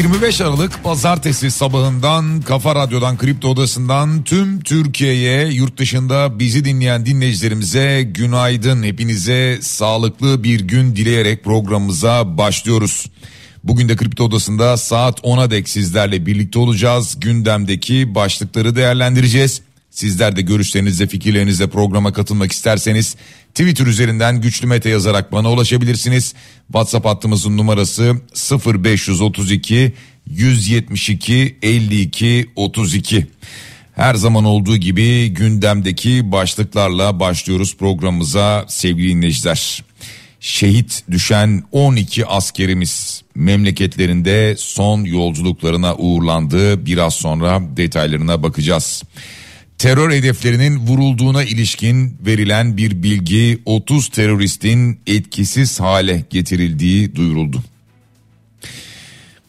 ...25 Aralık pazartesi sabahından Kafa Radyo'dan Kripto Odası'ndan tüm Türkiye'ye yurt dışında bizi dinleyen dinleyicilerimize günaydın. Hepinize sağlıklı bir gün dileyerek programımıza başlıyoruz. Bugün de Kripto Odası'nda saat 10'a dek sizlerle birlikte olacağız. Gündemdeki başlıkları değerlendireceğiz. Sizler de görüşlerinizle fikirlerinizle programa katılmak isterseniz Twitter üzerinden güçlü mete yazarak bana ulaşabilirsiniz. WhatsApp hattımızın numarası 0532 172 52 32. Her zaman olduğu gibi gündemdeki başlıklarla başlıyoruz programımıza sevgili dinleyiciler. Şehit düşen 12 askerimiz memleketlerinde son yolculuklarına uğurlandı. Biraz sonra detaylarına bakacağız. Terör hedeflerinin vurulduğuna ilişkin verilen bir bilgi 30 teröristin etkisiz hale getirildiği duyuruldu.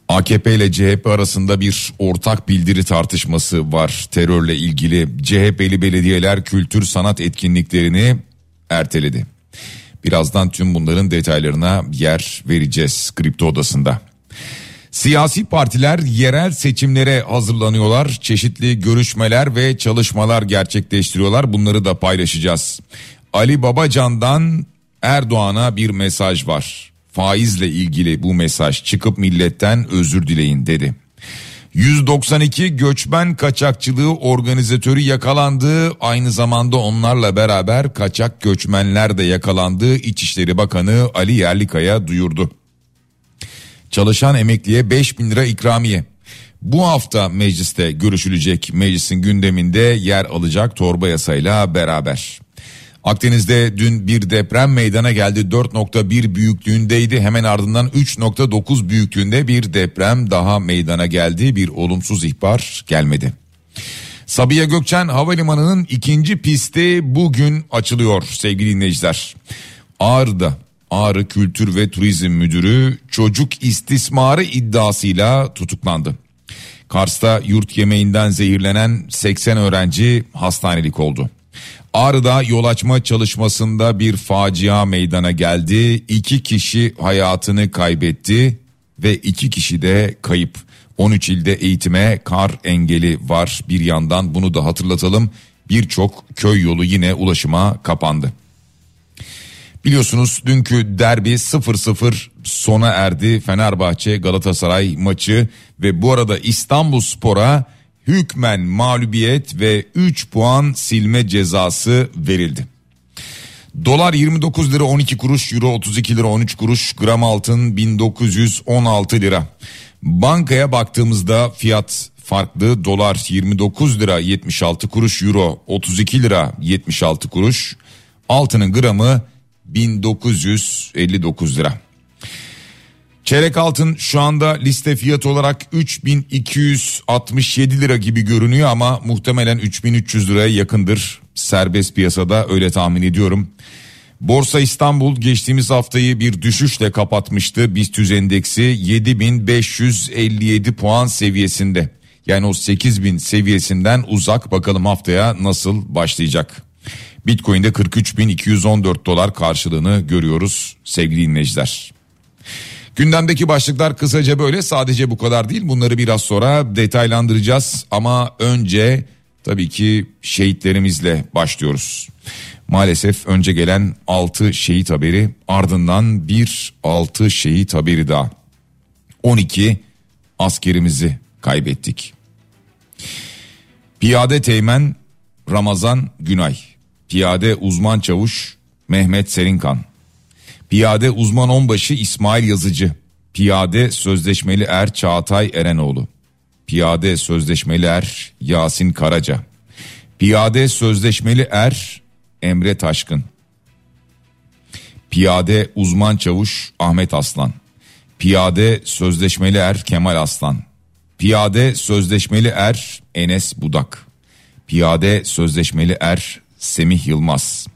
AKP ile CHP arasında bir ortak bildiri tartışması var terörle ilgili. CHP'li belediyeler kültür sanat etkinliklerini erteledi. Birazdan tüm bunların detaylarına yer vereceğiz kripto odasında. Siyasi partiler yerel seçimlere hazırlanıyorlar. Çeşitli görüşmeler ve çalışmalar gerçekleştiriyorlar. Bunları da paylaşacağız. Ali Babacan'dan Erdoğan'a bir mesaj var. Faizle ilgili bu mesaj çıkıp milletten özür dileyin dedi. 192 göçmen kaçakçılığı organizatörü yakalandı. Aynı zamanda onlarla beraber kaçak göçmenler de yakalandı. İçişleri Bakanı Ali Yerlikaya duyurdu. Çalışan emekliye 5 bin lira ikramiye. Bu hafta mecliste görüşülecek meclisin gündeminde yer alacak torba yasayla beraber. Akdeniz'de dün bir deprem meydana geldi 4.1 büyüklüğündeydi hemen ardından 3.9 büyüklüğünde bir deprem daha meydana geldi bir olumsuz ihbar gelmedi. Sabiha Gökçen Havalimanı'nın ikinci pisti bugün açılıyor sevgili dinleyiciler. Ağrı'da Ağrı Kültür ve Turizm Müdürü çocuk istismarı iddiasıyla tutuklandı. Kars'ta yurt yemeğinden zehirlenen 80 öğrenci hastanelik oldu. Ağrı'da yol açma çalışmasında bir facia meydana geldi. İki kişi hayatını kaybetti ve iki kişi de kayıp. 13 ilde eğitime kar engeli var. Bir yandan bunu da hatırlatalım. Birçok köy yolu yine ulaşıma kapandı. Biliyorsunuz dünkü derbi 0-0 sona erdi. Fenerbahçe Galatasaray maçı ve bu arada İstanbul Spor'a hükmen mağlubiyet ve 3 puan silme cezası verildi. Dolar 29 lira 12 kuruş, euro 32 lira 13 kuruş, gram altın 1916 lira. Bankaya baktığımızda fiyat farklı. Dolar 29 lira 76 kuruş, euro 32 lira 76 kuruş. Altının gramı 1959 lira. Çeyrek altın şu anda liste fiyat olarak 3267 lira gibi görünüyor ama muhtemelen 3300 liraya yakındır. Serbest piyasada öyle tahmin ediyorum. Borsa İstanbul geçtiğimiz haftayı bir düşüşle kapatmıştı. BIST endeksi 7557 puan seviyesinde. Yani o 8000 seviyesinden uzak bakalım haftaya nasıl başlayacak. Bitcoin'de 43.214 dolar karşılığını görüyoruz sevgili dinleyiciler. Gündemdeki başlıklar kısaca böyle sadece bu kadar değil bunları biraz sonra detaylandıracağız ama önce tabii ki şehitlerimizle başlıyoruz. Maalesef önce gelen 6 şehit haberi ardından bir 6 şehit haberi daha. 12 askerimizi kaybettik. Piyade Teğmen Ramazan Günay, Piyade Uzman Çavuş Mehmet Serinkan, Piyade uzman onbaşı İsmail Yazıcı. Piyade sözleşmeli er Çağatay Erenoğlu. Piyade sözleşmeli er Yasin Karaca. Piyade sözleşmeli er Emre Taşkın. Piyade uzman çavuş Ahmet Aslan. Piyade sözleşmeli er Kemal Aslan. Piyade sözleşmeli er Enes Budak. Piyade sözleşmeli er Semih Yılmaz.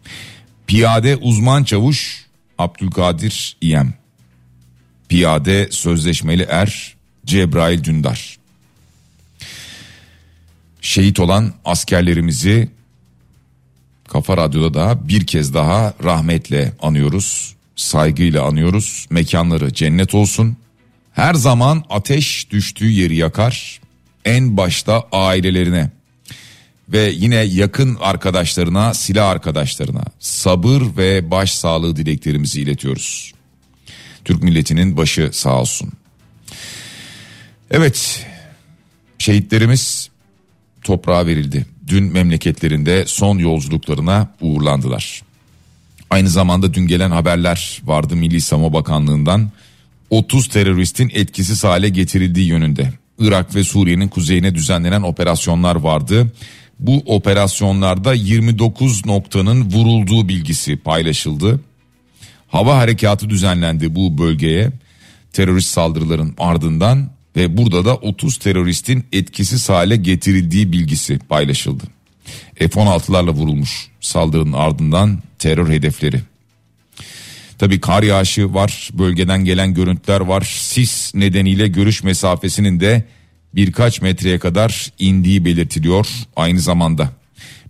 Piyade uzman çavuş Abdülkadir İyem. Piyade sözleşmeli er Cebrail Dündar. Şehit olan askerlerimizi Kafa Radyo'da da bir kez daha rahmetle anıyoruz. Saygıyla anıyoruz. Mekanları cennet olsun. Her zaman ateş düştüğü yeri yakar. En başta ailelerine ve yine yakın arkadaşlarına, silah arkadaşlarına sabır ve baş sağlığı dileklerimizi iletiyoruz. Türk milletinin başı sağ olsun. Evet, şehitlerimiz toprağa verildi. Dün memleketlerinde son yolculuklarına uğurlandılar. Aynı zamanda dün gelen haberler vardı Milli Savunma Bakanlığı'ndan. 30 teröristin etkisiz hale getirildiği yönünde. Irak ve Suriye'nin kuzeyine düzenlenen operasyonlar vardı. Bu operasyonlarda 29 noktanın vurulduğu bilgisi paylaşıldı. Hava harekatı düzenlendi bu bölgeye terörist saldırıların ardından ve burada da 30 teröristin etkisiz hale getirildiği bilgisi paylaşıldı. F-16'larla vurulmuş saldırının ardından terör hedefleri. Tabi kar yağışı var, bölgeden gelen görüntüler var. Sis nedeniyle görüş mesafesinin de birkaç metreye kadar indiği belirtiliyor aynı zamanda.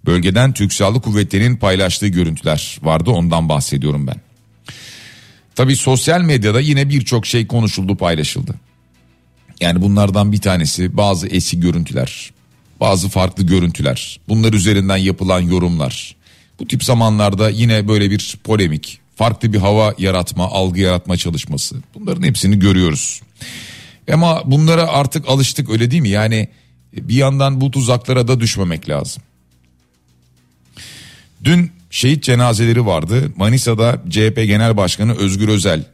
Bölgeden Türk Silahlı Kuvvetleri'nin paylaştığı görüntüler vardı ondan bahsediyorum ben. Tabi sosyal medyada yine birçok şey konuşuldu paylaşıldı. Yani bunlardan bir tanesi bazı eski görüntüler, bazı farklı görüntüler, bunlar üzerinden yapılan yorumlar. Bu tip zamanlarda yine böyle bir polemik, farklı bir hava yaratma, algı yaratma çalışması. Bunların hepsini görüyoruz. Ama bunlara artık alıştık öyle değil mi? Yani bir yandan bu tuzaklara da düşmemek lazım. Dün şehit cenazeleri vardı. Manisa'da CHP Genel Başkanı Özgür Özel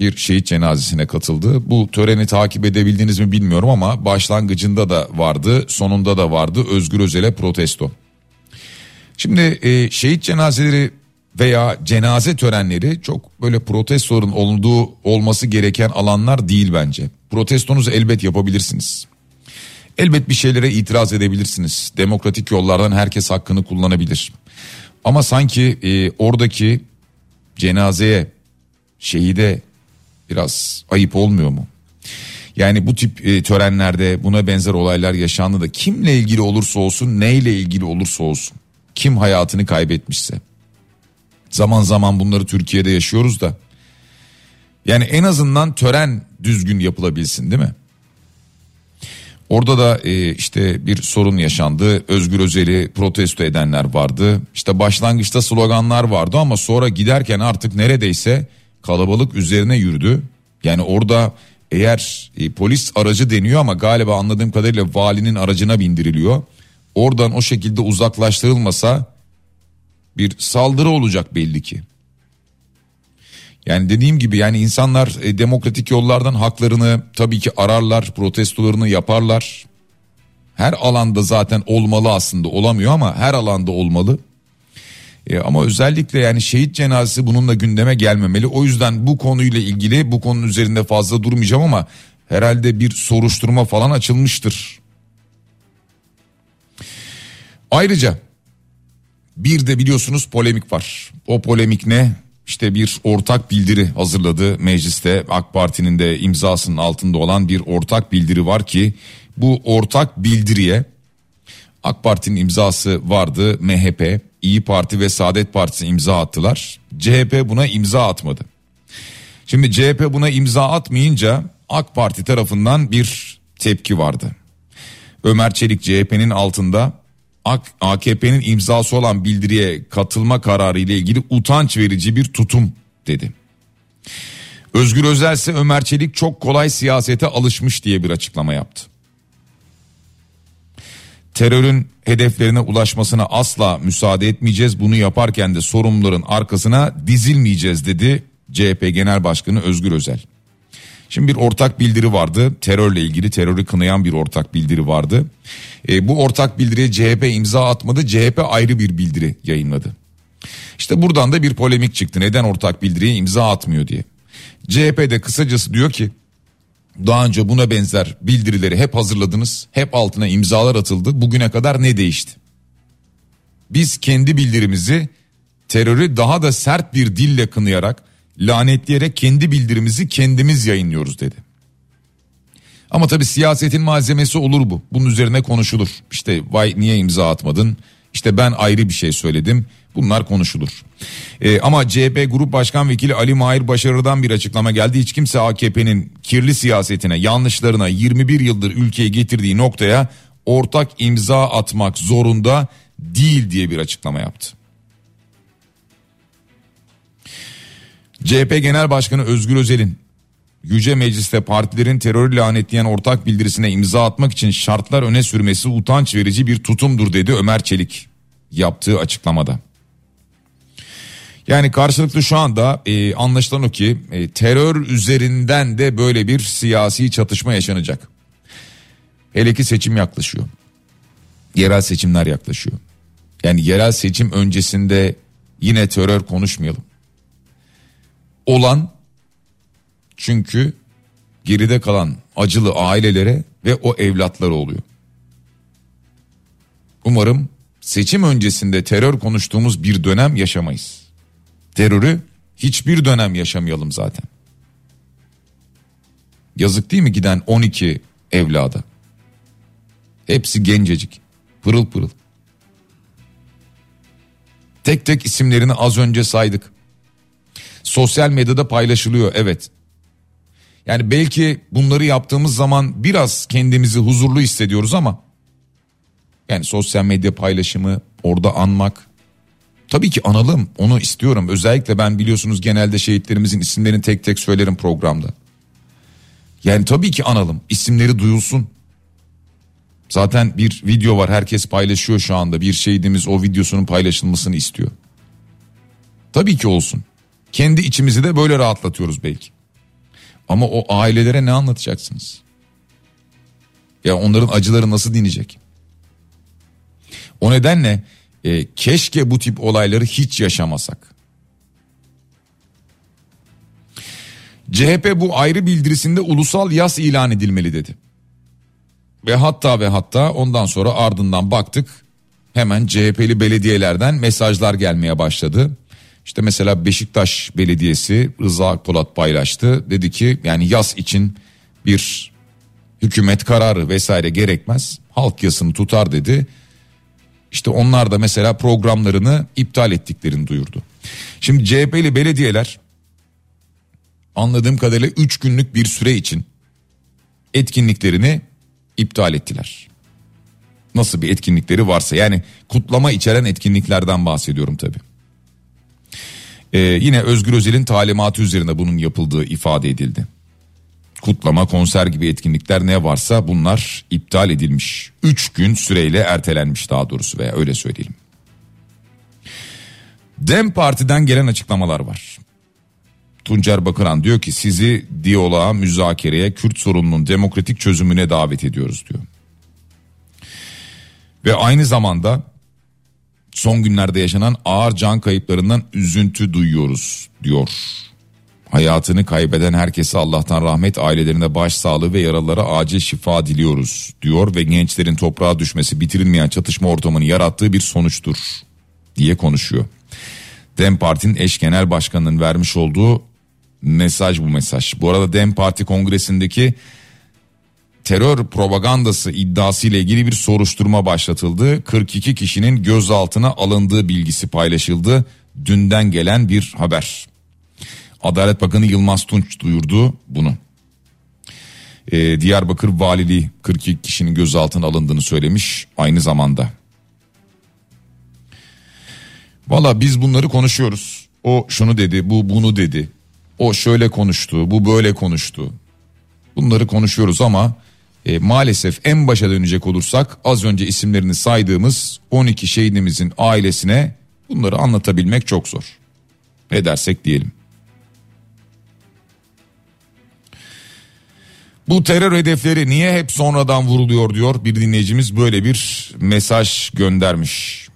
bir şehit cenazesine katıldı. Bu töreni takip edebildiniz mi bilmiyorum ama başlangıcında da vardı, sonunda da vardı Özgür Özel'e protesto. Şimdi e, şehit cenazeleri veya cenaze törenleri çok böyle protestoların olduğu olması gereken alanlar değil bence. Protestonuzu elbet yapabilirsiniz. Elbet bir şeylere itiraz edebilirsiniz. Demokratik yollardan herkes hakkını kullanabilir. Ama sanki e, oradaki cenazeye, şehide biraz ayıp olmuyor mu? Yani bu tip e, törenlerde buna benzer olaylar yaşandı da kimle ilgili olursa olsun, neyle ilgili olursa olsun, kim hayatını kaybetmişse. Zaman zaman bunları Türkiye'de yaşıyoruz da. Yani en azından tören düzgün yapılabilsin değil mi? Orada da e, işte bir sorun yaşandı. Özgür Özel'i protesto edenler vardı. İşte başlangıçta sloganlar vardı ama sonra giderken artık neredeyse kalabalık üzerine yürüdü. Yani orada eğer e, polis aracı deniyor ama galiba anladığım kadarıyla valinin aracına bindiriliyor. Oradan o şekilde uzaklaştırılmasa bir saldırı olacak belli ki. Yani dediğim gibi yani insanlar e, demokratik yollardan haklarını tabii ki ararlar, protestolarını yaparlar. Her alanda zaten olmalı aslında olamıyor ama her alanda olmalı. E, ama özellikle yani şehit cenazesi bununla gündeme gelmemeli. O yüzden bu konuyla ilgili bu konunun üzerinde fazla durmayacağım ama herhalde bir soruşturma falan açılmıştır. Ayrıca bir de biliyorsunuz polemik var. O polemik ne? İşte bir ortak bildiri hazırladı mecliste AK Parti'nin de imzasının altında olan bir ortak bildiri var ki bu ortak bildiriye AK Parti'nin imzası vardı MHP, İyi Parti ve Saadet Partisi imza attılar. CHP buna imza atmadı. Şimdi CHP buna imza atmayınca AK Parti tarafından bir tepki vardı. Ömer Çelik CHP'nin altında AKP'nin imzası olan bildiriye katılma kararı ile ilgili utanç verici bir tutum dedi. Özgür Özel ise Ömer Çelik çok kolay siyasete alışmış diye bir açıklama yaptı. Terörün hedeflerine ulaşmasına asla müsaade etmeyeceğiz. Bunu yaparken de sorumluların arkasına dizilmeyeceğiz dedi CHP Genel Başkanı Özgür Özel. Şimdi bir ortak bildiri vardı. Terörle ilgili terörü kınayan bir ortak bildiri vardı. E, bu ortak bildiriye CHP imza atmadı. CHP ayrı bir bildiri yayınladı. İşte buradan da bir polemik çıktı. Neden ortak bildiriye imza atmıyor diye. CHP de kısacası diyor ki daha önce buna benzer bildirileri hep hazırladınız. Hep altına imzalar atıldı. Bugüne kadar ne değişti? Biz kendi bildirimizi terörü daha da sert bir dille kınayarak lanetleyerek kendi bildirimizi kendimiz yayınlıyoruz dedi. Ama tabi siyasetin malzemesi olur bu. Bunun üzerine konuşulur. İşte vay niye imza atmadın? İşte ben ayrı bir şey söyledim. Bunlar konuşulur. Ee, ama CHP Grup Başkan Vekili Ali Mahir Başarı'dan bir açıklama geldi. Hiç kimse AKP'nin kirli siyasetine, yanlışlarına 21 yıldır ülkeyi getirdiği noktaya ortak imza atmak zorunda değil diye bir açıklama yaptı. CHP Genel Başkanı Özgür Özel'in Yüce Meclis'te partilerin terörü lanetleyen ortak bildirisine imza atmak için şartlar öne sürmesi utanç verici bir tutumdur dedi Ömer Çelik yaptığı açıklamada. Yani karşılıklı şu anda e, anlaşılan o ki e, terör üzerinden de böyle bir siyasi çatışma yaşanacak. Hele ki seçim yaklaşıyor. Yerel seçimler yaklaşıyor. Yani yerel seçim öncesinde yine terör konuşmayalım. Olan çünkü geride kalan acılı ailelere ve o evlatları oluyor. Umarım seçim öncesinde terör konuştuğumuz bir dönem yaşamayız. Terörü hiçbir dönem yaşamayalım zaten. Yazık değil mi giden 12 evlada? Hepsi gencecik, pırıl pırıl. Tek tek isimlerini az önce saydık. Sosyal medyada paylaşılıyor evet. Yani belki bunları yaptığımız zaman biraz kendimizi huzurlu hissediyoruz ama yani sosyal medya paylaşımı orada anmak tabii ki analım onu istiyorum. Özellikle ben biliyorsunuz genelde şehitlerimizin isimlerini tek tek söylerim programda. Yani tabii ki analım isimleri duyulsun. Zaten bir video var herkes paylaşıyor şu anda bir şehidimiz o videosunun paylaşılmasını istiyor. Tabii ki olsun. Kendi içimizi de böyle rahatlatıyoruz belki. Ama o ailelere ne anlatacaksınız? Ya onların acıları nasıl dinecek? O nedenle e, keşke bu tip olayları hiç yaşamasak. CHP bu ayrı bildirisinde ulusal yas ilan edilmeli dedi. Ve hatta ve hatta ondan sonra ardından baktık hemen CHP'li belediyelerden mesajlar gelmeye başladı. İşte mesela Beşiktaş Belediyesi Rıza Akpolat paylaştı. Dedi ki yani yas için bir hükümet kararı vesaire gerekmez. Halk yasını tutar dedi. İşte onlar da mesela programlarını iptal ettiklerini duyurdu. Şimdi CHP'li belediyeler anladığım kadarıyla 3 günlük bir süre için etkinliklerini iptal ettiler. Nasıl bir etkinlikleri varsa yani kutlama içeren etkinliklerden bahsediyorum tabii. Ee, yine Özgür Özel'in talimatı üzerine bunun yapıldığı ifade edildi. Kutlama, konser gibi etkinlikler ne varsa bunlar iptal edilmiş. Üç gün süreyle ertelenmiş daha doğrusu veya öyle söyleyelim. Dem Parti'den gelen açıklamalar var. Tuncer Bakıran diyor ki sizi diyaloğa, müzakereye, Kürt sorununun demokratik çözümüne davet ediyoruz diyor. Ve aynı zamanda son günlerde yaşanan ağır can kayıplarından üzüntü duyuyoruz diyor. Hayatını kaybeden herkese Allah'tan rahmet ailelerine başsağlığı ve yaralılara acil şifa diliyoruz diyor ve gençlerin toprağa düşmesi bitirilmeyen çatışma ortamını yarattığı bir sonuçtur diye konuşuyor. Dem Parti'nin eş genel başkanının vermiş olduğu mesaj bu mesaj. Bu arada Dem Parti kongresindeki terör propagandası iddiası ile ilgili bir soruşturma başlatıldı. 42 kişinin gözaltına alındığı bilgisi paylaşıldı. Dünden gelen bir haber. Adalet Bakanı Yılmaz Tunç duyurdu bunu. Ee, Diyarbakır Valiliği 42 kişinin gözaltına alındığını söylemiş aynı zamanda. Valla biz bunları konuşuyoruz. O şunu dedi, bu bunu dedi. O şöyle konuştu, bu böyle konuştu. Bunları konuşuyoruz ama E, maalesef en başa dönecek olursak az önce isimlerini saydığımız 12 şehidimizin ailesine bunları anlatabilmek çok zor. Ne dersek diyelim. Bu terör hedefleri niye hep sonradan vuruluyor diyor bir dinleyicimiz böyle bir mesaj göndermiş.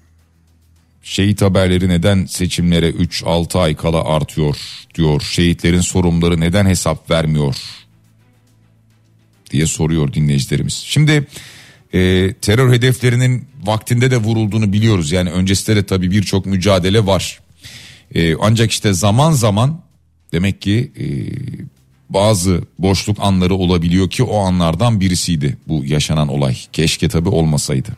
Şehit haberleri neden seçimlere 3-6 ay kala artıyor diyor. Şehitlerin sorumluları neden hesap vermiyor diye soruyor dinleyicilerimiz. Şimdi e, terör hedeflerinin vaktinde de vurulduğunu biliyoruz. Yani öncesinde de tabii birçok mücadele var. E, ancak işte zaman zaman demek ki e, bazı boşluk anları olabiliyor ki o anlardan birisiydi bu yaşanan olay. Keşke tabii olmasaydı.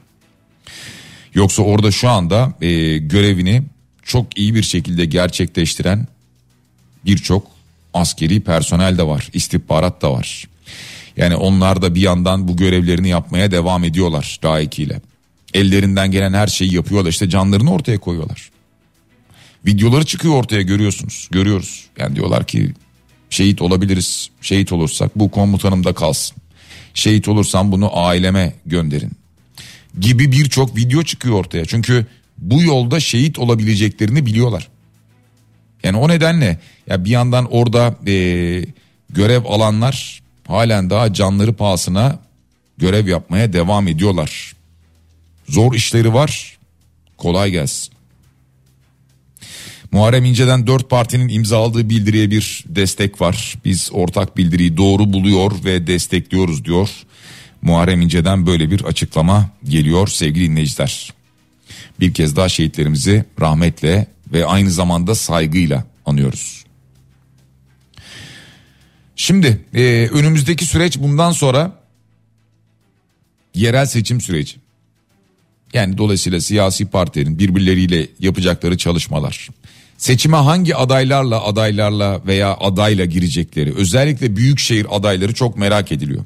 Yoksa orada şu anda e, görevini çok iyi bir şekilde gerçekleştiren birçok askeri personel de var, istihbarat da var. Yani onlar da bir yandan bu görevlerini yapmaya devam ediyorlar layıkıyla. Ellerinden gelen her şeyi yapıyorlar işte canlarını ortaya koyuyorlar. Videoları çıkıyor ortaya görüyorsunuz, görüyoruz. Yani diyorlar ki şehit olabiliriz, şehit olursak bu komutanımda kalsın. Şehit olursam bunu aileme gönderin gibi birçok video çıkıyor ortaya. Çünkü bu yolda şehit olabileceklerini biliyorlar. Yani o nedenle ya bir yandan orada e, görev alanlar halen daha canları pahasına görev yapmaya devam ediyorlar. Zor işleri var. Kolay gelsin. Muharrem İnce'den dört partinin imzaladığı bildiriye bir destek var. Biz ortak bildiriyi doğru buluyor ve destekliyoruz diyor. Muharrem İnce'den böyle bir açıklama geliyor sevgili dinleyiciler. Bir kez daha şehitlerimizi rahmetle ve aynı zamanda saygıyla anıyoruz. Şimdi e, önümüzdeki süreç bundan sonra yerel seçim süreci. Yani dolayısıyla siyasi partilerin birbirleriyle yapacakları çalışmalar. Seçime hangi adaylarla adaylarla veya adayla girecekleri özellikle büyükşehir adayları çok merak ediliyor.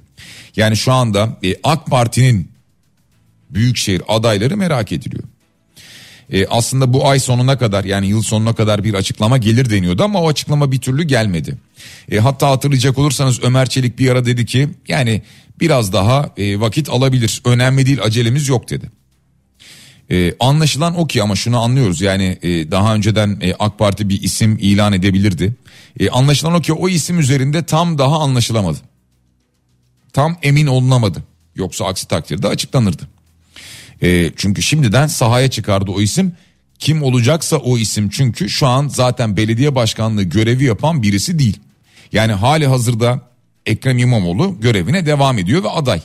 Yani şu anda e, AK Parti'nin büyükşehir adayları merak ediliyor. E, aslında bu ay sonuna kadar yani yıl sonuna kadar bir açıklama gelir deniyordu ama o açıklama bir türlü gelmedi. E, hatta hatırlayacak olursanız Ömer Çelik bir ara dedi ki yani biraz daha e, vakit alabilir önemli değil acelemiz yok dedi. Ee, anlaşılan o ki ama şunu anlıyoruz yani e, daha önceden e, AK Parti bir isim ilan edebilirdi. E, anlaşılan o ki o isim üzerinde tam daha anlaşılamadı. Tam emin olunamadı. Yoksa aksi takdirde açıklanırdı. E, çünkü şimdiden sahaya çıkardı o isim. Kim olacaksa o isim çünkü şu an zaten belediye başkanlığı görevi yapan birisi değil. Yani hali hazırda Ekrem İmamoğlu görevine devam ediyor ve aday.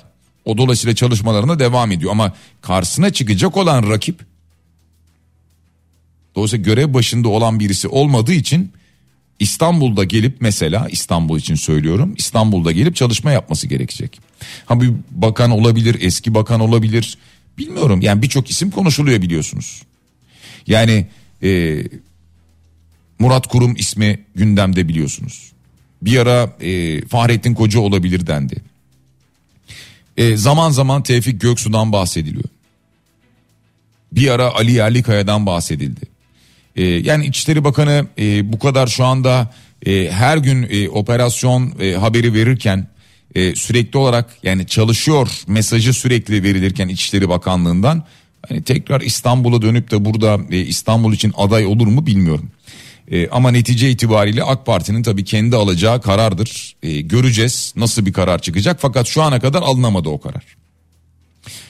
O dolayısıyla çalışmalarına devam ediyor ama karşısına çıkacak olan rakip dolayısıyla görev başında olan birisi olmadığı için İstanbul'da gelip mesela İstanbul için söylüyorum İstanbul'da gelip çalışma yapması gerekecek. Ha bir bakan olabilir eski bakan olabilir bilmiyorum yani birçok isim konuşuluyor biliyorsunuz. Yani e, Murat Kurum ismi gündemde biliyorsunuz. Bir ara e, Fahrettin Koca olabilir dendi. E, zaman zaman Tevfik Göksu'dan bahsediliyor. Bir ara Ali Yerlikaya'dan bahsedildi. E, yani İçişleri Bakanı e, bu kadar şu anda e, her gün e, operasyon e, haberi verirken e, sürekli olarak yani çalışıyor mesajı sürekli verilirken İçişleri Bakanlığı'ndan hani tekrar İstanbul'a dönüp de burada e, İstanbul için aday olur mu bilmiyorum. E, ama netice itibariyle AK Parti'nin tabii kendi alacağı karardır. E, göreceğiz nasıl bir karar çıkacak fakat şu ana kadar alınamadı o karar.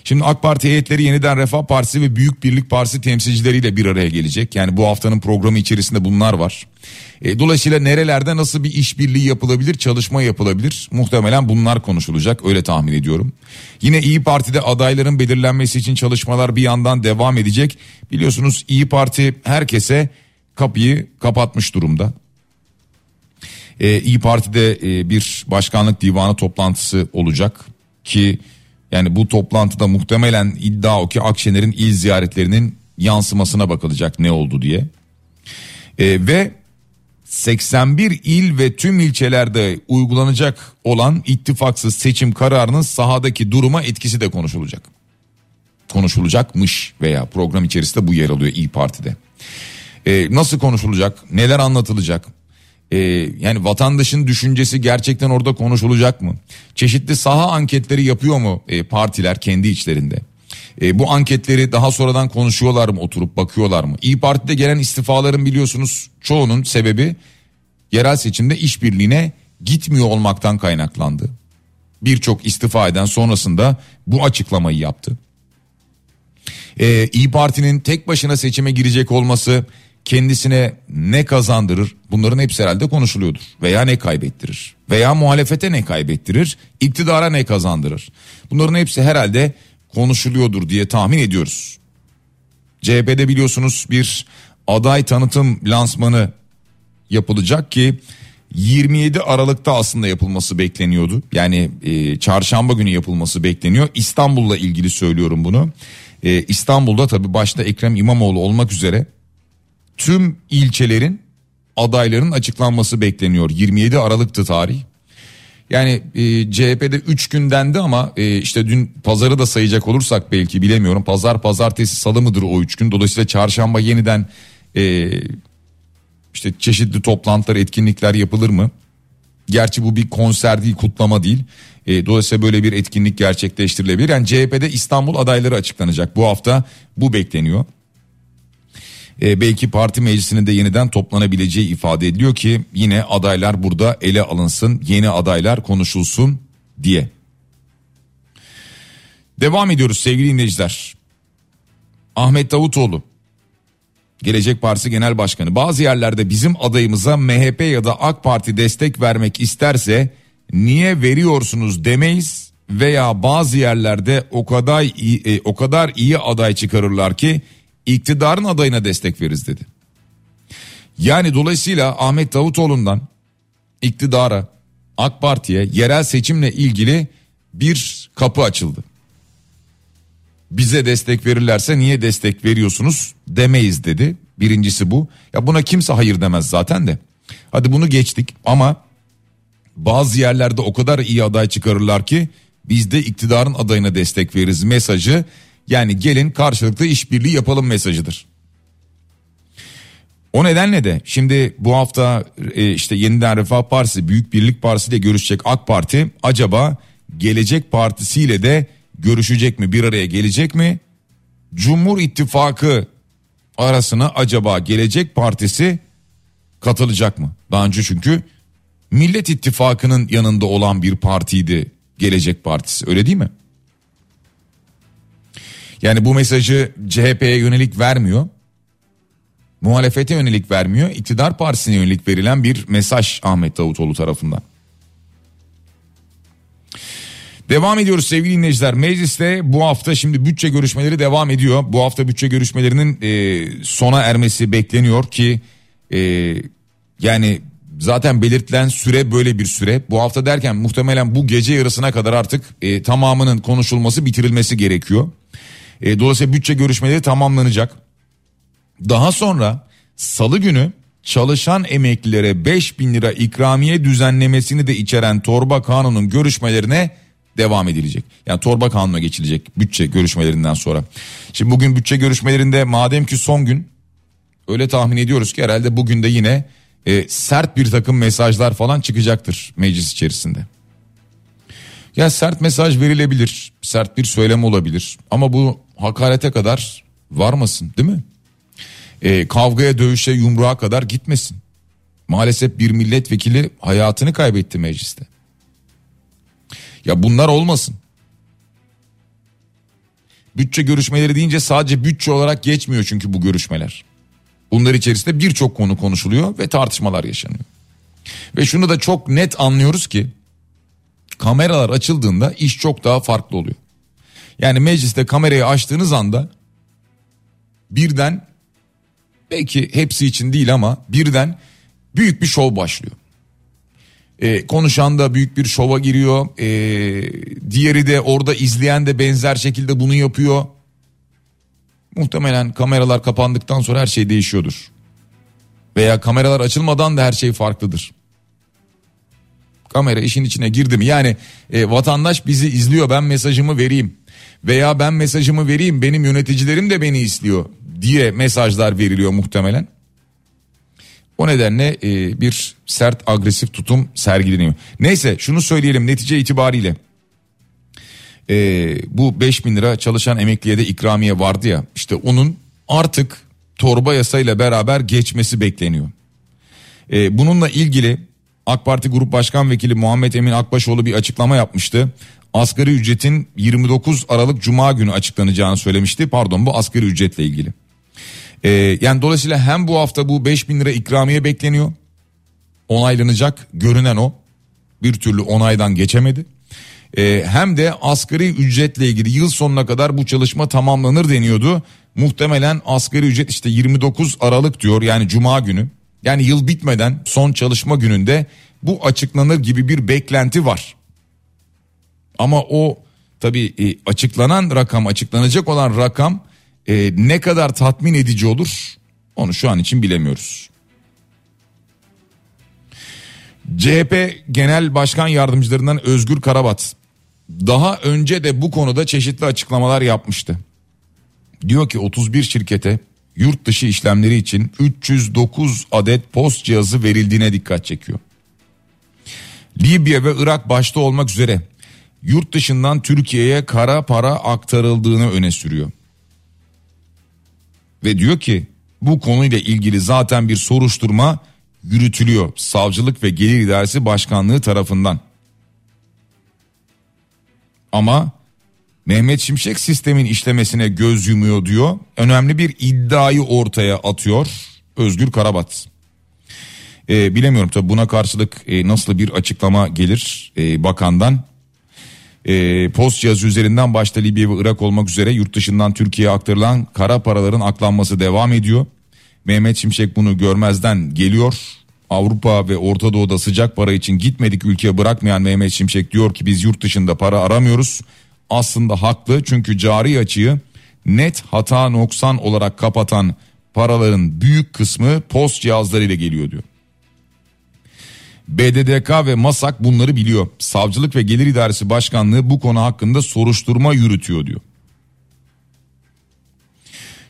Şimdi AK Parti heyetleri yeniden Refah Partisi ve Büyük Birlik Partisi temsilcileriyle bir araya gelecek. Yani bu haftanın programı içerisinde bunlar var. E, dolayısıyla nerelerde nasıl bir işbirliği yapılabilir, çalışma yapılabilir? Muhtemelen bunlar konuşulacak öyle tahmin ediyorum. Yine İyi Parti'de adayların belirlenmesi için çalışmalar bir yandan devam edecek. Biliyorsunuz İyi Parti herkese kapıyı kapatmış durumda. Ee, İyi Parti'de e, bir başkanlık divanı toplantısı olacak ki yani bu toplantıda muhtemelen iddia o ki Akşener'in il ziyaretlerinin yansımasına bakılacak ne oldu diye. Ee, ve 81 il ve tüm ilçelerde uygulanacak olan ittifaksız seçim kararının sahadaki duruma etkisi de konuşulacak. Konuşulacakmış veya program içerisinde bu yer alıyor İyi Parti'de. Ee, nasıl konuşulacak? Neler anlatılacak? E, yani vatandaşın düşüncesi gerçekten orada konuşulacak mı? Çeşitli saha anketleri yapıyor mu e, partiler kendi içlerinde? E, bu anketleri daha sonradan konuşuyorlar mı oturup bakıyorlar mı? İyi Parti'de gelen istifaların biliyorsunuz çoğunun sebebi yerel seçimde işbirliğine gitmiyor olmaktan kaynaklandı. Birçok istifa eden sonrasında bu açıklamayı yaptı. Ee, İyi Parti'nin tek başına seçime girecek olması kendisine ne kazandırır? Bunların hepsi herhalde konuşuluyordur. Veya ne kaybettirir? Veya muhalefete ne kaybettirir? İktidara ne kazandırır? Bunların hepsi herhalde konuşuluyordur diye tahmin ediyoruz. CHP'de biliyorsunuz bir aday tanıtım lansmanı yapılacak ki 27 Aralık'ta aslında yapılması bekleniyordu. Yani e, çarşamba günü yapılması bekleniyor. İstanbul'la ilgili söylüyorum bunu. E, İstanbul'da tabii başta Ekrem İmamoğlu olmak üzere tüm ilçelerin adayların açıklanması bekleniyor. 27 Aralık'tı tarih. Yani e, CHP'de 3 gün dendi ama e, işte dün pazarı da sayacak olursak belki bilemiyorum. Pazar pazartesi salı mıdır o 3 gün. Dolayısıyla çarşamba yeniden e, işte çeşitli toplantılar etkinlikler yapılır mı? Gerçi bu bir konser değil kutlama değil. E, dolayısıyla böyle bir etkinlik gerçekleştirilebilir. Yani CHP'de İstanbul adayları açıklanacak. Bu hafta bu bekleniyor. E, belki parti meclisinin de yeniden toplanabileceği ifade ediliyor ki yine adaylar burada ele alınsın, yeni adaylar konuşulsun diye. Devam ediyoruz sevgili dinleyiciler. Ahmet Davutoğlu Gelecek Partisi Genel Başkanı bazı yerlerde bizim adayımıza MHP ya da AK Parti destek vermek isterse niye veriyorsunuz demeyiz veya bazı yerlerde o kadar iyi, e, o kadar iyi aday çıkarırlar ki iktidarın adayına destek veririz dedi. Yani dolayısıyla Ahmet Davutoğlu'ndan iktidara AK Parti'ye yerel seçimle ilgili bir kapı açıldı. Bize destek verirlerse niye destek veriyorsunuz demeyiz dedi. Birincisi bu. Ya buna kimse hayır demez zaten de. Hadi bunu geçtik ama bazı yerlerde o kadar iyi aday çıkarırlar ki biz de iktidarın adayına destek veririz mesajı yani gelin karşılıklı işbirliği yapalım mesajıdır. O nedenle de şimdi bu hafta e, işte yeniden Refah Partisi, Büyük Birlik Partisi ile görüşecek AK Parti acaba Gelecek Partisi ile de görüşecek mi bir araya gelecek mi? Cumhur İttifakı arasına acaba Gelecek Partisi katılacak mı? Daha önce çünkü Millet İttifakı'nın yanında olan bir partiydi Gelecek Partisi öyle değil mi? Yani bu mesajı CHP'ye yönelik vermiyor. Muhalefete yönelik vermiyor. İktidar partisine yönelik verilen bir mesaj Ahmet Davutoğlu tarafından. Devam ediyoruz sevgili dinleyiciler. Mecliste bu hafta şimdi bütçe görüşmeleri devam ediyor. Bu hafta bütçe görüşmelerinin e, sona ermesi bekleniyor ki e, yani zaten belirtilen süre böyle bir süre. Bu hafta derken muhtemelen bu gece yarısına kadar artık e, tamamının konuşulması bitirilmesi gerekiyor. E, dolayısıyla bütçe görüşmeleri tamamlanacak. Daha sonra salı günü çalışan emeklilere 5 bin lira ikramiye düzenlemesini de içeren torba kanunun görüşmelerine devam edilecek. Yani torba kanuna geçilecek bütçe görüşmelerinden sonra. Şimdi bugün bütçe görüşmelerinde madem ki son gün öyle tahmin ediyoruz ki herhalde bugün de yine e, sert bir takım mesajlar falan çıkacaktır meclis içerisinde. Ya sert mesaj verilebilir, sert bir söylem olabilir ama bu hakarete kadar varmasın değil mi? E, kavgaya, dövüşe, yumruğa kadar gitmesin. Maalesef bir milletvekili hayatını kaybetti mecliste. Ya bunlar olmasın. Bütçe görüşmeleri deyince sadece bütçe olarak geçmiyor çünkü bu görüşmeler. Bunlar içerisinde birçok konu konuşuluyor ve tartışmalar yaşanıyor. Ve şunu da çok net anlıyoruz ki kameralar açıldığında iş çok daha farklı oluyor. Yani mecliste kamerayı açtığınız anda birden belki hepsi için değil ama birden büyük bir şov başlıyor. Ee, konuşan da büyük bir şova giriyor. Ee, diğeri de orada izleyen de benzer şekilde bunu yapıyor. Muhtemelen kameralar kapandıktan sonra her şey değişiyordur. Veya kameralar açılmadan da her şey farklıdır. Kamera işin içine girdi mi? Yani e, vatandaş bizi izliyor ben mesajımı vereyim. Veya ben mesajımı vereyim benim yöneticilerim de beni izliyor diye mesajlar veriliyor muhtemelen. O nedenle e, bir sert agresif tutum sergileniyor. Neyse şunu söyleyelim netice itibariyle. E, bu 5 bin lira çalışan emekliye de ikramiye vardı ya işte onun artık torba yasayla beraber geçmesi bekleniyor. E, bununla ilgili AK Parti Grup Başkan Vekili Muhammed Emin Akbaşoğlu bir açıklama yapmıştı. Asgari ücretin 29 Aralık Cuma günü açıklanacağını söylemişti. Pardon bu asgari ücretle ilgili. Ee, yani dolayısıyla hem bu hafta bu 5 bin lira ikramiye bekleniyor. Onaylanacak görünen o. Bir türlü onaydan geçemedi. Ee, hem de asgari ücretle ilgili yıl sonuna kadar bu çalışma tamamlanır deniyordu. Muhtemelen asgari ücret işte 29 Aralık diyor yani Cuma günü. Yani yıl bitmeden son çalışma gününde bu açıklanır gibi bir beklenti var. Ama o tabii e, açıklanan rakam açıklanacak olan rakam e, ne kadar tatmin edici olur onu şu an için bilemiyoruz. CHP Genel Başkan Yardımcılarından Özgür Karabat daha önce de bu konuda çeşitli açıklamalar yapmıştı. Diyor ki 31 şirkete yurt dışı işlemleri için 309 adet post cihazı verildiğine dikkat çekiyor. Libya ve Irak başta olmak üzere yurt dışından Türkiye'ye kara para aktarıldığını öne sürüyor. Ve diyor ki bu konuyla ilgili zaten bir soruşturma yürütülüyor. Savcılık ve Gelir İdaresi Başkanlığı tarafından. Ama Mehmet Şimşek sistemin işlemesine göz yumuyor diyor. Önemli bir iddiayı ortaya atıyor Özgür Karabat. Ee, bilemiyorum tabi buna karşılık e, nasıl bir açıklama gelir e, bakandan. E, post cihazı üzerinden başta Libya ve Irak olmak üzere yurt dışından Türkiye'ye aktarılan kara paraların aklanması devam ediyor. Mehmet Şimşek bunu görmezden geliyor. Avrupa ve Orta Doğu'da sıcak para için gitmedik ülkeye bırakmayan Mehmet Şimşek diyor ki biz yurt dışında para aramıyoruz. Aslında haklı çünkü cari açığı net hata noksan olarak kapatan paraların büyük kısmı post cihazlarıyla geliyor diyor. BDDK ve MASAK bunları biliyor. Savcılık ve Gelir İdaresi Başkanlığı bu konu hakkında soruşturma yürütüyor diyor.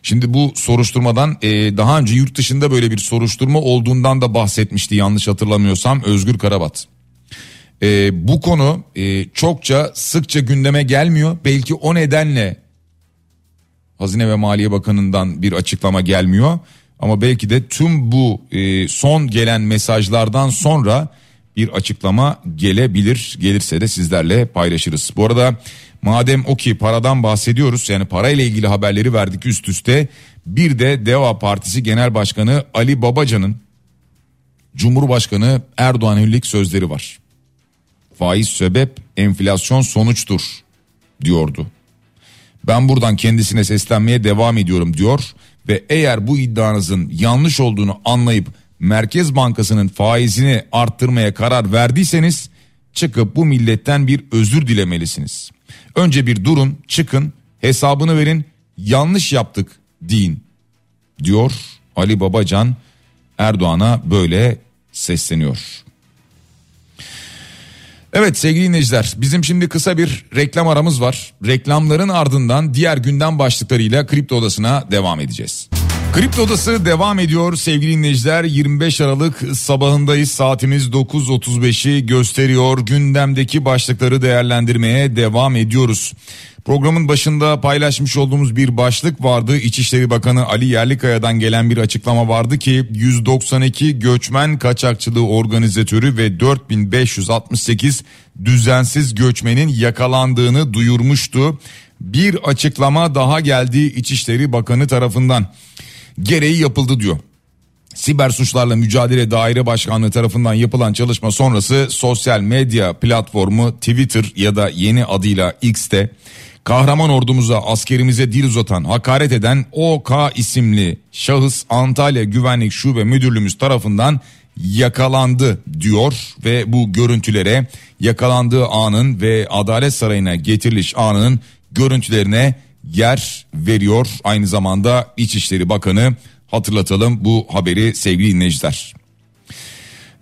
Şimdi bu soruşturmadan e, daha önce yurt dışında böyle bir soruşturma olduğundan da bahsetmişti yanlış hatırlamıyorsam Özgür Karabat. E, bu konu e, çokça sıkça gündeme gelmiyor. Belki o nedenle Hazine ve Maliye Bakanı'ndan bir açıklama gelmiyor. Ama belki de tüm bu e, son gelen mesajlardan sonra bir açıklama gelebilir. Gelirse de sizlerle paylaşırız. Bu arada madem o ki paradan bahsediyoruz yani parayla ilgili haberleri verdik üst üste. Bir de Deva Partisi Genel Başkanı Ali Babacan'ın Cumhurbaşkanı yönelik sözleri var. Faiz sebep, enflasyon sonuçtur diyordu. Ben buradan kendisine seslenmeye devam ediyorum diyor ve eğer bu iddianızın yanlış olduğunu anlayıp Merkez Bankası'nın faizini arttırmaya karar verdiyseniz çıkıp bu milletten bir özür dilemelisiniz. Önce bir durun, çıkın, hesabını verin, yanlış yaptık deyin diyor Ali Babacan Erdoğan'a böyle sesleniyor. Evet sevgili dinleyiciler bizim şimdi kısa bir reklam aramız var. Reklamların ardından diğer gündem başlıklarıyla Kripto Odası'na devam edeceğiz. Kripto Odası devam ediyor sevgili dinleyiciler. 25 Aralık sabahındayız. Saatimiz 9.35'i gösteriyor. Gündemdeki başlıkları değerlendirmeye devam ediyoruz. Programın başında paylaşmış olduğumuz bir başlık vardı. İçişleri Bakanı Ali Yerlikaya'dan gelen bir açıklama vardı ki 192 göçmen kaçakçılığı organizatörü ve 4568 düzensiz göçmenin yakalandığını duyurmuştu. Bir açıklama daha geldi İçişleri Bakanı tarafından. Gereği yapıldı diyor. Siber suçlarla mücadele daire başkanlığı tarafından yapılan çalışma sonrası sosyal medya platformu Twitter ya da yeni adıyla X'te kahraman ordumuza askerimize dil uzatan hakaret eden OK isimli şahıs Antalya Güvenlik Şube Müdürlüğümüz tarafından yakalandı diyor ve bu görüntülere yakalandığı anın ve Adalet Sarayı'na getiriliş anının görüntülerine yer veriyor. Aynı zamanda İçişleri Bakanı hatırlatalım bu haberi sevgili dinleyiciler.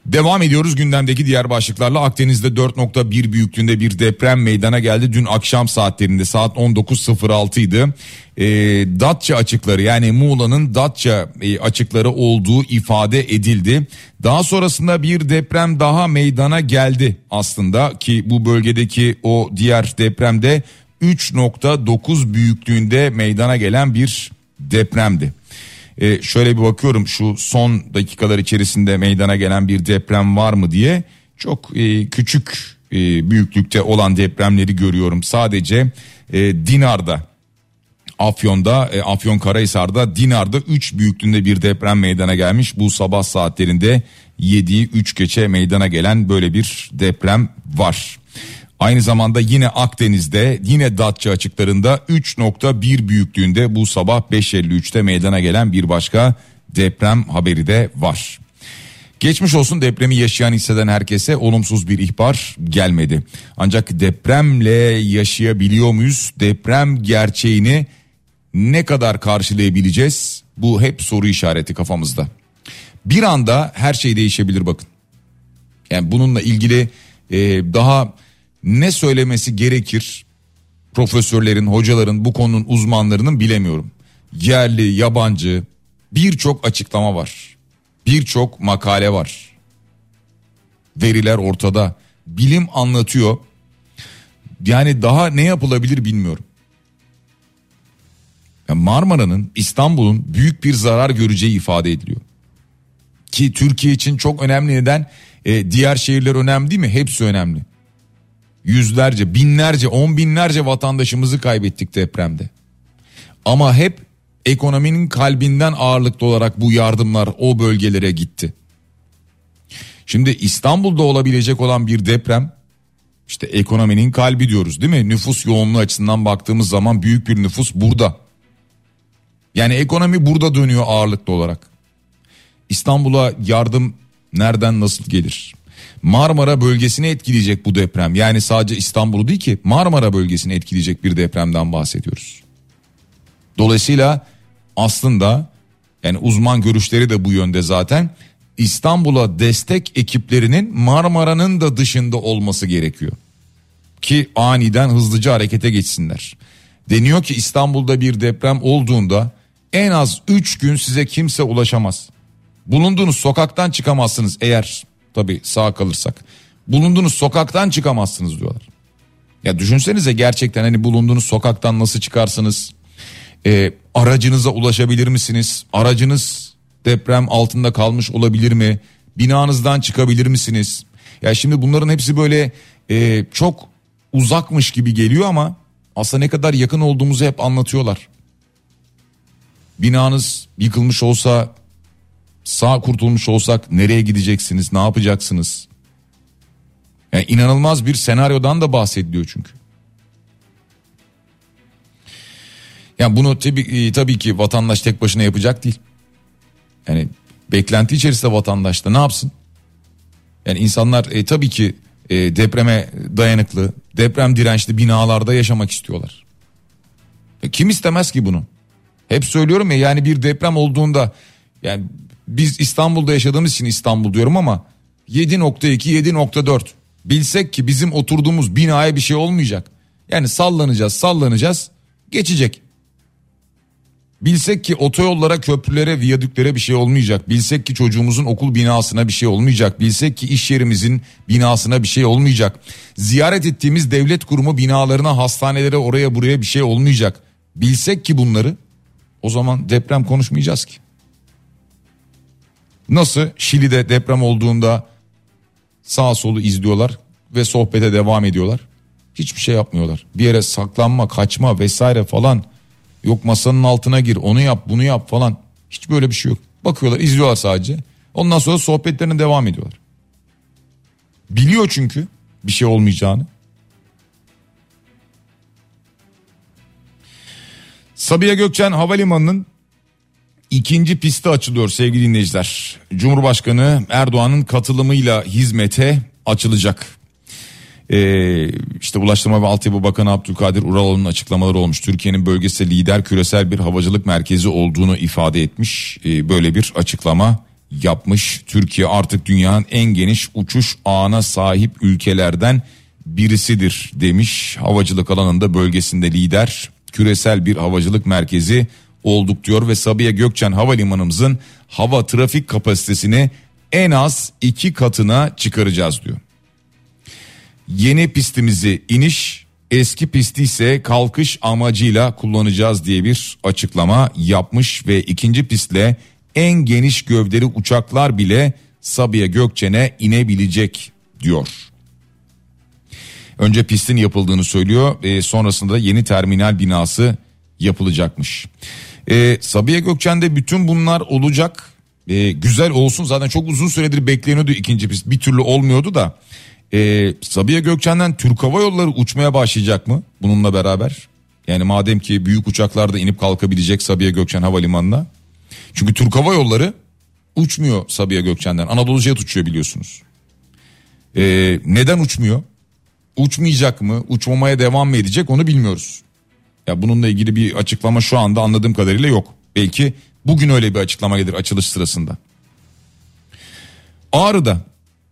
Devam ediyoruz gündemdeki diğer başlıklarla Akdeniz'de 4.1 büyüklüğünde bir deprem meydana geldi. Dün akşam saatlerinde saat 19.06 idi. E, Datça açıkları yani Muğla'nın Datça e, açıkları olduğu ifade edildi. Daha sonrasında bir deprem daha meydana geldi aslında ki bu bölgedeki o diğer depremde 3.9 büyüklüğünde meydana gelen bir depremdi. E, şöyle bir bakıyorum şu son dakikalar içerisinde meydana gelen bir deprem var mı diye çok e, küçük e, büyüklükte olan depremleri görüyorum. Sadece e, Dinar'da Afyon'da, e, Afyon Karahisar'da, Dinar'da 3 büyüklüğünde bir deprem meydana gelmiş. Bu sabah saatlerinde 7'yi 3 geçe meydana gelen böyle bir deprem var. Aynı zamanda yine Akdeniz'de yine Datça açıklarında 3.1 büyüklüğünde bu sabah 5.53'te meydana gelen bir başka deprem haberi de var. Geçmiş olsun depremi yaşayan hisseden herkese olumsuz bir ihbar gelmedi. Ancak depremle yaşayabiliyor muyuz? Deprem gerçeğini ne kadar karşılayabileceğiz? Bu hep soru işareti kafamızda. Bir anda her şey değişebilir bakın. Yani bununla ilgili e, daha ne söylemesi gerekir profesörlerin, hocaların, bu konunun uzmanlarının bilemiyorum. Yerli, yabancı birçok açıklama var. Birçok makale var. Veriler ortada. Bilim anlatıyor. Yani daha ne yapılabilir bilmiyorum. Marmara'nın, İstanbul'un büyük bir zarar göreceği ifade ediliyor. Ki Türkiye için çok önemli neden? E, diğer şehirler önemli değil mi? Hepsi önemli yüzlerce, binlerce, on binlerce vatandaşımızı kaybettik depremde. Ama hep ekonominin kalbinden ağırlıklı olarak bu yardımlar o bölgelere gitti. Şimdi İstanbul'da olabilecek olan bir deprem işte ekonominin kalbi diyoruz değil mi? Nüfus yoğunluğu açısından baktığımız zaman büyük bir nüfus burada. Yani ekonomi burada dönüyor ağırlıklı olarak. İstanbul'a yardım nereden nasıl gelir? Marmara bölgesini etkileyecek bu deprem. Yani sadece İstanbul'u değil ki Marmara bölgesini etkileyecek bir depremden bahsediyoruz. Dolayısıyla aslında yani uzman görüşleri de bu yönde zaten. İstanbul'a destek ekiplerinin Marmara'nın da dışında olması gerekiyor. Ki aniden hızlıca harekete geçsinler. Deniyor ki İstanbul'da bir deprem olduğunda en az 3 gün size kimse ulaşamaz. Bulunduğunuz sokaktan çıkamazsınız eğer Tabii sağ kalırsak. Bulunduğunuz sokaktan çıkamazsınız diyorlar. Ya düşünsenize gerçekten hani bulunduğunuz sokaktan nasıl çıkarsınız? Ee, aracınıza ulaşabilir misiniz? Aracınız deprem altında kalmış olabilir mi? Binanızdan çıkabilir misiniz? Ya şimdi bunların hepsi böyle e, çok uzakmış gibi geliyor ama aslında ne kadar yakın olduğumuzu hep anlatıyorlar. Binanız yıkılmış olsa sağ kurtulmuş olsak nereye gideceksiniz ne yapacaksınız? Yani inanılmaz bir senaryodan da bahsediliyor çünkü. Yani bunu tabii, e, tabii ki vatandaş tek başına yapacak değil. Yani beklenti içerisinde vatandaş da ne yapsın? Yani insanlar e, tabii ki e, depreme dayanıklı, deprem dirençli binalarda yaşamak istiyorlar. E, kim istemez ki bunu? Hep söylüyorum ya yani bir deprem olduğunda yani biz İstanbul'da yaşadığımız için İstanbul diyorum ama 7.2 7.4 bilsek ki bizim oturduğumuz binaya bir şey olmayacak. Yani sallanacağız sallanacağız geçecek. Bilsek ki otoyollara, köprülere, viyadüklere bir şey olmayacak. Bilsek ki çocuğumuzun okul binasına bir şey olmayacak. Bilsek ki iş yerimizin binasına bir şey olmayacak. Ziyaret ettiğimiz devlet kurumu binalarına, hastanelere, oraya buraya bir şey olmayacak. Bilsek ki bunları o zaman deprem konuşmayacağız ki. Nasıl Şili'de deprem olduğunda sağ solu izliyorlar ve sohbete devam ediyorlar. Hiçbir şey yapmıyorlar. Bir yere saklanma, kaçma vesaire falan. Yok masanın altına gir, onu yap, bunu yap falan. Hiç böyle bir şey yok. Bakıyorlar, izliyorlar sadece. Ondan sonra sohbetlerine devam ediyorlar. Biliyor çünkü bir şey olmayacağını. Sabiha Gökçen Havalimanı'nın ikinci pisti açılıyor sevgili dinleyiciler. Cumhurbaşkanı Erdoğan'ın katılımıyla hizmete açılacak. Ee, işte Ulaştırma ve Altyapı Bakanı Abdülkadir Uraloğlu'nun açıklamaları olmuş. Türkiye'nin bölgesel lider küresel bir havacılık merkezi olduğunu ifade etmiş. Ee, böyle bir açıklama yapmış. Türkiye artık dünyanın en geniş uçuş ağına sahip ülkelerden birisidir demiş. Havacılık alanında bölgesinde lider, küresel bir havacılık merkezi olduk diyor ve Sabiha Gökçen Havalimanımızın hava trafik kapasitesini en az iki katına çıkaracağız diyor. Yeni pistimizi iniş, eski pisti ise kalkış amacıyla kullanacağız diye bir açıklama yapmış ve ikinci pistle en geniş gövdeli uçaklar bile Sabiha Gökçen'e inebilecek diyor. Önce pistin yapıldığını söylüyor. E, sonrasında yeni terminal binası yapılacakmış. E, Sabiha Gökçen'de bütün bunlar olacak. E, güzel olsun zaten çok uzun süredir bekleniyordu ikinci pist. Bir türlü olmuyordu da. E, Sabiha Gökçen'den Türk Hava Yolları uçmaya başlayacak mı bununla beraber? Yani madem ki büyük uçaklarda inip kalkabilecek Sabiha Gökçen Havalimanı'na. Çünkü Türk Hava Yolları uçmuyor Sabiha Gökçen'den. Anadolu Jet uçuyor biliyorsunuz. E, neden uçmuyor? Uçmayacak mı? Uçmamaya devam mı edecek onu bilmiyoruz. Ya bununla ilgili bir açıklama şu anda anladığım kadarıyla yok. Belki bugün öyle bir açıklama gelir açılış sırasında. Ağrı'da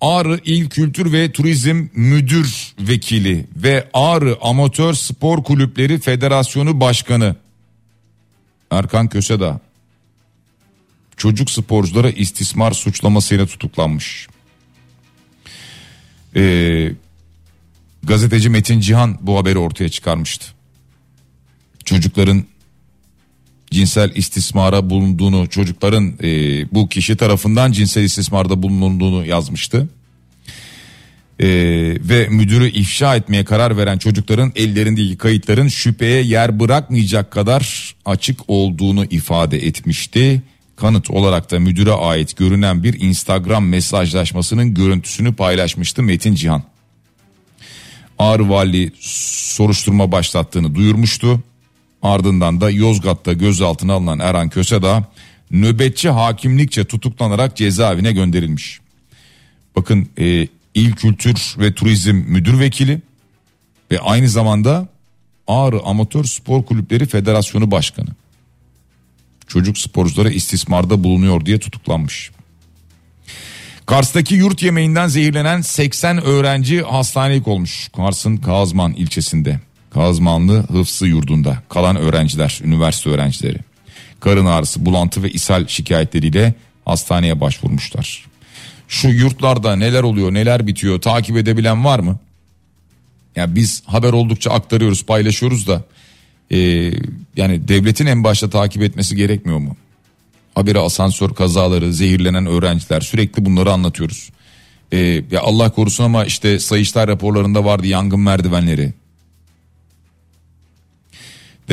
Ağrı İl Kültür ve Turizm Müdür Vekili ve Ağrı Amatör Spor Kulüpleri Federasyonu Başkanı Erkan Kösedağ çocuk sporculara istismar suçlamasıyla tutuklanmış. Ee, gazeteci Metin Cihan bu haberi ortaya çıkarmıştı. Çocukların cinsel istismara bulunduğunu, çocukların e, bu kişi tarafından cinsel istismarda bulunduğunu yazmıştı. E, ve müdürü ifşa etmeye karar veren çocukların ellerindeki kayıtların şüpheye yer bırakmayacak kadar açık olduğunu ifade etmişti. Kanıt olarak da müdüre ait görünen bir Instagram mesajlaşmasının görüntüsünü paylaşmıştı Metin Cihan. Ağrı Vali soruşturma başlattığını duyurmuştu. Ardından da Yozgat'ta gözaltına alınan Erhan Kösedağ nöbetçi hakimlikçe tutuklanarak cezaevine gönderilmiş. Bakın e, İl Kültür ve Turizm Müdür Vekili ve aynı zamanda Ağrı Amatör Spor Kulüpleri Federasyonu Başkanı. Çocuk sporculara istismarda bulunuyor diye tutuklanmış. Kars'taki yurt yemeğinden zehirlenen 80 öğrenci hastanelik olmuş. Kars'ın Kazman ilçesinde. Kazmanlı Hıfzı Yurdu'nda kalan öğrenciler, üniversite öğrencileri. Karın ağrısı, bulantı ve ishal şikayetleriyle hastaneye başvurmuşlar. Şu yurtlarda neler oluyor, neler bitiyor takip edebilen var mı? Ya biz haber oldukça aktarıyoruz, paylaşıyoruz da e, yani devletin en başta takip etmesi gerekmiyor mu? Haberi asansör kazaları, zehirlenen öğrenciler sürekli bunları anlatıyoruz. E, ya Allah korusun ama işte Sayıştay raporlarında vardı yangın merdivenleri.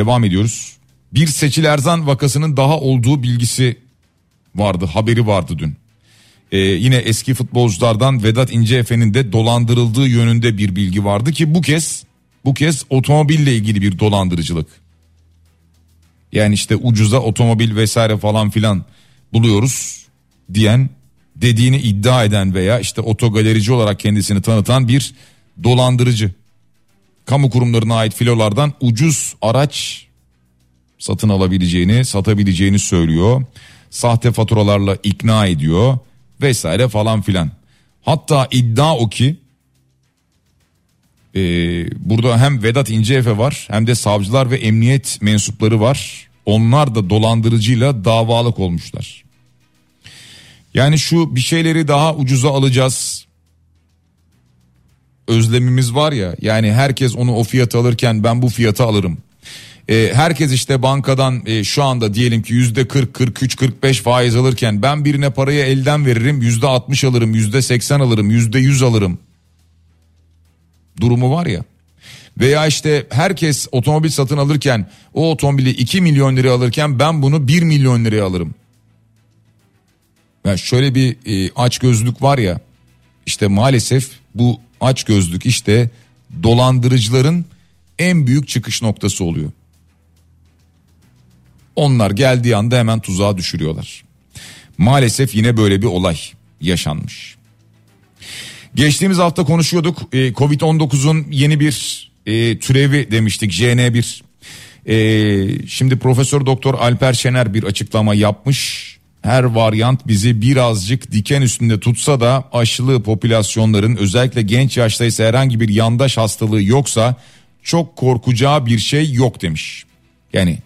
Devam ediyoruz. Bir Seçil Erzan vakasının daha olduğu bilgisi vardı, haberi vardı dün. Ee, yine eski futbolculardan Vedat İnceefe'nin de dolandırıldığı yönünde bir bilgi vardı ki bu kez bu kez otomobille ilgili bir dolandırıcılık. Yani işte ucuza otomobil vesaire falan filan buluyoruz diyen dediğini iddia eden veya işte otogalerici olarak kendisini tanıtan bir dolandırıcı. Kamu kurumlarına ait filolardan ucuz araç satın alabileceğini, satabileceğini söylüyor. Sahte faturalarla ikna ediyor vesaire falan filan. Hatta iddia o ki e, burada hem Vedat İnceefe var hem de savcılar ve emniyet mensupları var. Onlar da dolandırıcıyla davalık olmuşlar. Yani şu bir şeyleri daha ucuza alacağız. Özlemimiz var ya yani herkes onu o fiyata alırken ben bu fiyata alırım. Ee, herkes işte bankadan e, şu anda diyelim ki yüzde 40, 43, 45 faiz alırken ben birine parayı elden veririm yüzde 60 alırım, yüzde 80 alırım, yüzde 100 alırım. Durumu var ya. Veya işte herkes otomobil satın alırken o otomobili 2 milyon liraya alırken ben bunu 1 milyon liraya alırım. Yani şöyle bir e, aç gözlük var ya işte maalesef bu aç gözlük işte dolandırıcıların en büyük çıkış noktası oluyor. Onlar geldiği anda hemen tuzağa düşürüyorlar. Maalesef yine böyle bir olay yaşanmış. Geçtiğimiz hafta konuşuyorduk. Ee, Covid-19'un yeni bir e, türevi demiştik JN1. Ee, şimdi Profesör Doktor Alper Şener bir açıklama yapmış. Her varyant bizi birazcık diken üstünde tutsa da aşılı popülasyonların özellikle genç yaşta ise herhangi bir yandaş hastalığı yoksa çok korkacağı bir şey yok demiş. Yani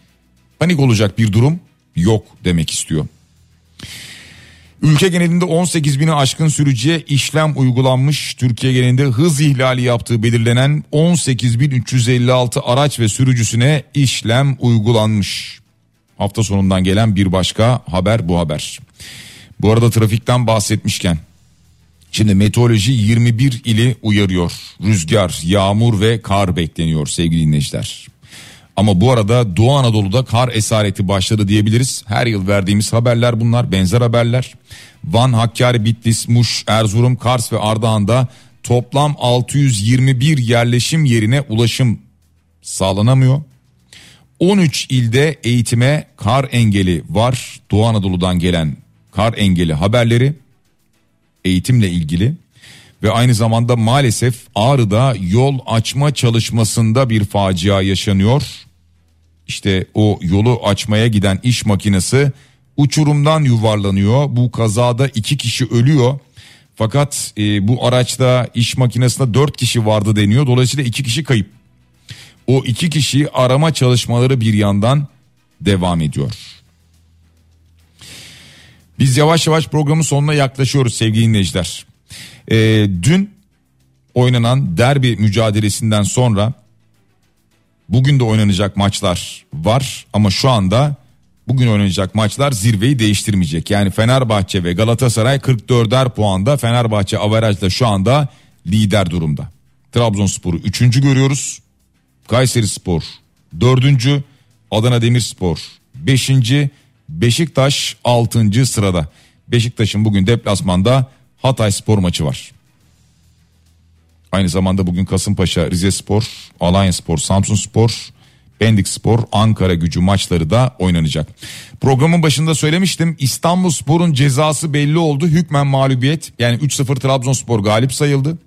panik olacak bir durum yok demek istiyor. Ülke genelinde 18 bini aşkın sürücüye işlem uygulanmış. Türkiye genelinde hız ihlali yaptığı belirlenen 18.356 araç ve sürücüsüne işlem uygulanmış. Hafta sonundan gelen bir başka haber bu haber. Bu arada trafikten bahsetmişken Şimdi meteoroloji 21 ili uyarıyor. Rüzgar, yağmur ve kar bekleniyor sevgili dinleyiciler. Ama bu arada Doğu Anadolu'da kar esareti başladı diyebiliriz. Her yıl verdiğimiz haberler bunlar benzer haberler. Van, Hakkari, Bitlis, Muş, Erzurum, Kars ve Ardahan'da toplam 621 yerleşim yerine ulaşım sağlanamıyor. 13 ilde eğitime kar engeli var. Doğu Anadolu'dan gelen kar engeli haberleri eğitimle ilgili ve aynı zamanda maalesef Ağrı'da yol açma çalışmasında bir facia yaşanıyor. İşte o yolu açmaya giden iş makinesi uçurumdan yuvarlanıyor. Bu kazada iki kişi ölüyor. Fakat e, bu araçta iş makinesinde dört kişi vardı deniyor. Dolayısıyla iki kişi kayıp. O iki kişi arama çalışmaları bir yandan devam ediyor. Biz yavaş yavaş programın sonuna yaklaşıyoruz sevgili dinleyiciler. E, dün oynanan derbi mücadelesinden sonra bugün de oynanacak maçlar var ama şu anda bugün oynanacak maçlar zirveyi değiştirmeyecek. Yani Fenerbahçe ve Galatasaray 44'er puanda Fenerbahçe averajla şu anda lider durumda. Trabzonspor'u 3. görüyoruz. Kayseri Spor 4. Adana Demirspor 5. Beşiktaş 6. sırada. Beşiktaş'ın bugün deplasmanda Hatay Spor maçı var. Aynı zamanda bugün Kasımpaşa, Rize Spor, Alanya Spor, Samsun Spor, Pendik Spor, Ankara gücü maçları da oynanacak. Programın başında söylemiştim İstanbul Spor'un cezası belli oldu. Hükmen mağlubiyet yani 3-0 Trabzonspor galip sayıldı.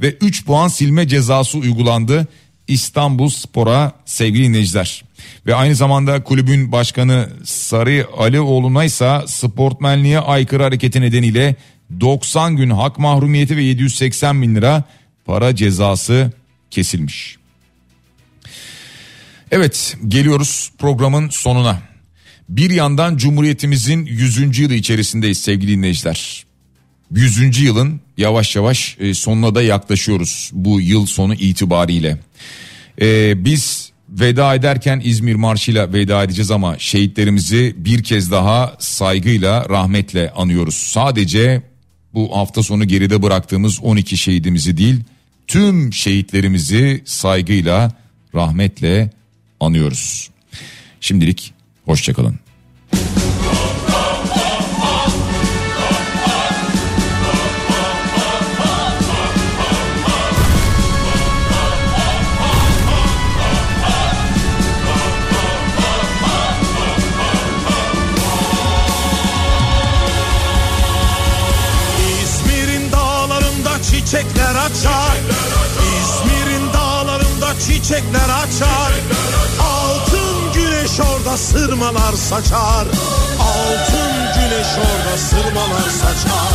Ve 3 puan silme cezası uygulandı İstanbul Spor'a sevgili dinleyiciler. Ve aynı zamanda kulübün başkanı Sarı Alioğlu'na ise sportmenliğe aykırı hareketi nedeniyle 90 gün hak mahrumiyeti ve 780 bin lira para cezası kesilmiş. Evet geliyoruz programın sonuna. Bir yandan Cumhuriyetimizin 100. yılı içerisindeyiz sevgili dinleyiciler. 100. yılın yavaş yavaş e, sonuna da yaklaşıyoruz bu yıl sonu itibariyle. Ee, biz veda ederken İzmir Marşı'yla veda edeceğiz ama şehitlerimizi bir kez daha saygıyla rahmetle anıyoruz. Sadece bu hafta sonu geride bıraktığımız 12 şehidimizi değil tüm şehitlerimizi saygıyla rahmetle anıyoruz. Şimdilik hoşçakalın. Çiçekler açar. İzmir'in dağlarında çiçekler açar. Altın güneş orada sırmalar saçar. Altın güneş orada sırmalar saçar.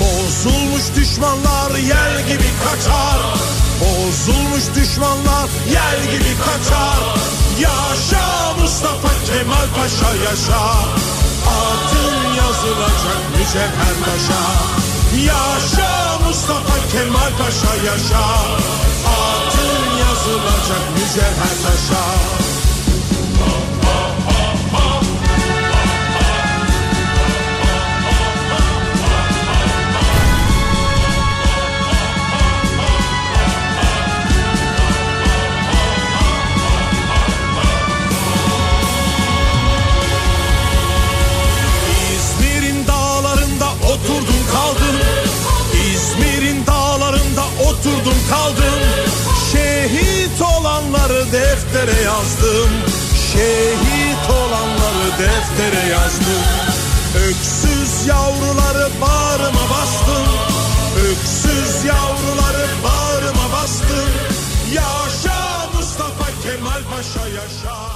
Bozulmuş düşmanlar yel gibi kaçar. Bozulmuş düşmanlar yel gibi kaçar. Yaşa Mustafa Kemal Paşa yaşa. Adın yazılacak mücevher taşa. Yaşa Mustafa Kemal Paşa yaşa. Adın yazılacak mücevher taşa. Kaldım. Şehit olanları deftere yazdım. Şehit olanları deftere yazdım. Öksüz yavruları bağrıma bastım. Öksüz yavruları bağrıma bastım. Yaşa Mustafa Kemal Paşa yaşa